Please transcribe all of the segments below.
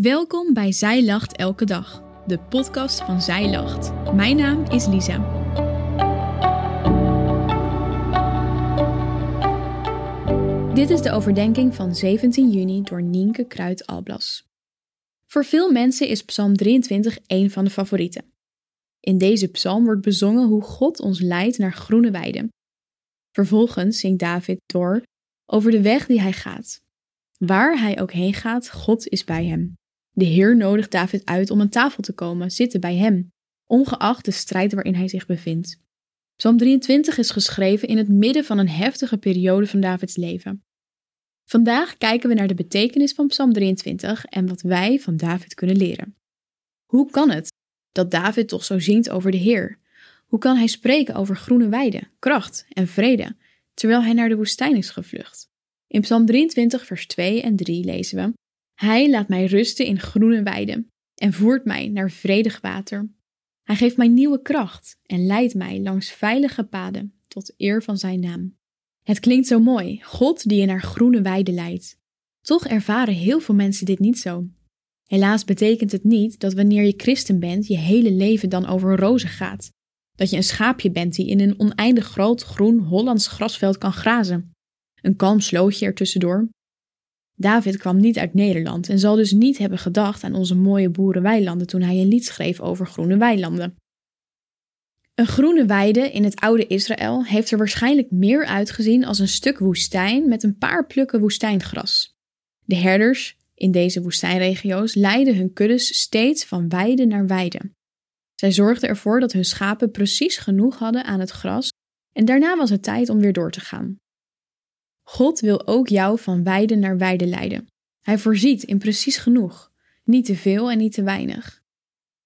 Welkom bij Zij Lacht Elke Dag, de podcast van Zij Lacht. Mijn naam is Lisa. Dit is de overdenking van 17 juni door Nienke Kruid-Alblas. Voor veel mensen is Psalm 23 een van de favorieten. In deze psalm wordt bezongen hoe God ons leidt naar groene weiden. Vervolgens zingt David door over de weg die hij gaat. Waar hij ook heen gaat, God is bij hem. De Heer nodigt David uit om aan tafel te komen, zitten bij hem, ongeacht de strijd waarin hij zich bevindt. Psalm 23 is geschreven in het midden van een heftige periode van Davids leven. Vandaag kijken we naar de betekenis van Psalm 23 en wat wij van David kunnen leren. Hoe kan het dat David toch zo zingt over de Heer? Hoe kan hij spreken over groene weiden, kracht en vrede, terwijl hij naar de woestijn is gevlucht? In Psalm 23, vers 2 en 3 lezen we: Hij laat mij rusten in groene weiden en voert mij naar vredig water. Hij geeft mij nieuwe kracht en leidt mij langs veilige paden tot eer van zijn naam. Het klinkt zo mooi, God die je naar groene weiden leidt. Toch ervaren heel veel mensen dit niet zo. Helaas betekent het niet dat wanneer je christen bent, je hele leven dan over rozen gaat. Dat je een schaapje bent die in een oneindig groot groen Hollands grasveld kan grazen. Een kalm slootje ertussendoor. David kwam niet uit Nederland en zal dus niet hebben gedacht aan onze mooie boerenweilanden toen hij een lied schreef over groene weilanden. Een groene weide in het oude Israël heeft er waarschijnlijk meer uitgezien als een stuk woestijn met een paar plukken woestijngras. De herders in deze woestijnregio's leidden hun kuddes steeds van weide naar weide. Zij zorgden ervoor dat hun schapen precies genoeg hadden aan het gras en daarna was het tijd om weer door te gaan. God wil ook jou van weide naar weide leiden. Hij voorziet in precies genoeg, niet te veel en niet te weinig.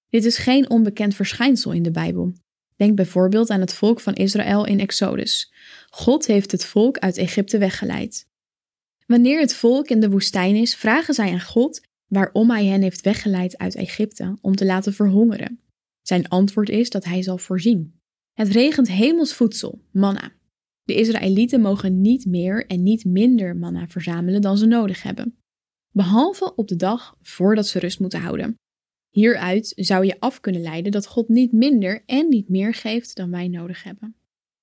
Dit is geen onbekend verschijnsel in de Bijbel. Denk bijvoorbeeld aan het volk van Israël in Exodus. God heeft het volk uit Egypte weggeleid. Wanneer het volk in de woestijn is, vragen zij aan God waarom hij hen heeft weggeleid uit Egypte om te laten verhongeren. Zijn antwoord is dat hij zal voorzien. Het regent hemels voedsel, manna. De Israëlieten mogen niet meer en niet minder manna verzamelen dan ze nodig hebben, behalve op de dag voordat ze rust moeten houden. Hieruit zou je af kunnen leiden dat God niet minder en niet meer geeft dan wij nodig hebben.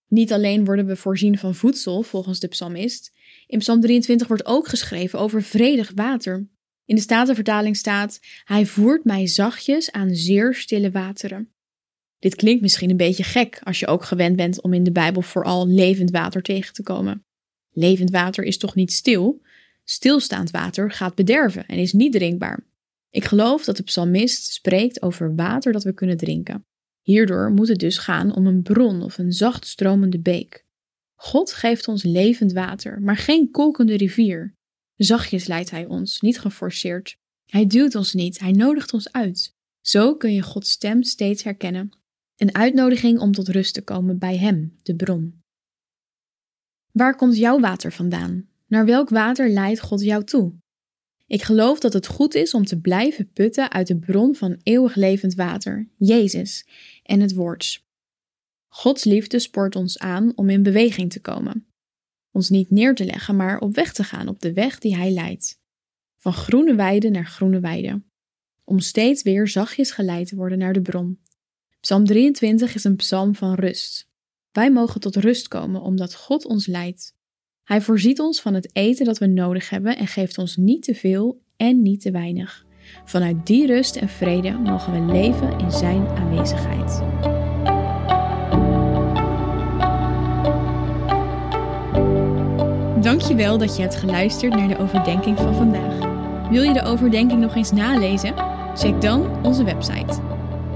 Niet alleen worden we voorzien van voedsel, volgens de psalmist. In Psalm 23 wordt ook geschreven over vredig water. In de Statenvertaling staat: Hij voert mij zachtjes aan zeer stille wateren. Dit klinkt misschien een beetje gek als je ook gewend bent om in de Bijbel vooral levend water tegen te komen. Levend water is toch niet stil? Stilstaand water gaat bederven en is niet drinkbaar. Ik geloof dat de psalmist spreekt over water dat we kunnen drinken. Hierdoor moet het dus gaan om een bron of een zacht stromende beek. God geeft ons levend water, maar geen kolkende rivier. Zachtjes leidt Hij ons, niet geforceerd. Hij duwt ons niet, Hij nodigt ons uit. Zo kun je Gods stem steeds herkennen een uitnodiging om tot rust te komen bij Hem, de bron. Waar komt jouw water vandaan? Naar welk water leidt God jou toe? Ik geloof dat het goed is om te blijven putten uit de bron van eeuwig levend water, Jezus en het Woord. Gods liefde spoort ons aan om in beweging te komen. Ons niet neer te leggen, maar op weg te gaan op de weg die Hij leidt. Van groene weide naar groene weide. Om steeds weer zachtjes geleid te worden naar de bron. Psalm 23 is een psalm van rust. Wij mogen tot rust komen omdat God ons leidt. Hij voorziet ons van het eten dat we nodig hebben en geeft ons niet te veel en niet te weinig. Vanuit die rust en vrede mogen we leven in Zijn aanwezigheid. Dankjewel dat je hebt geluisterd naar de overdenking van vandaag. Wil je de overdenking nog eens nalezen? Check dan onze website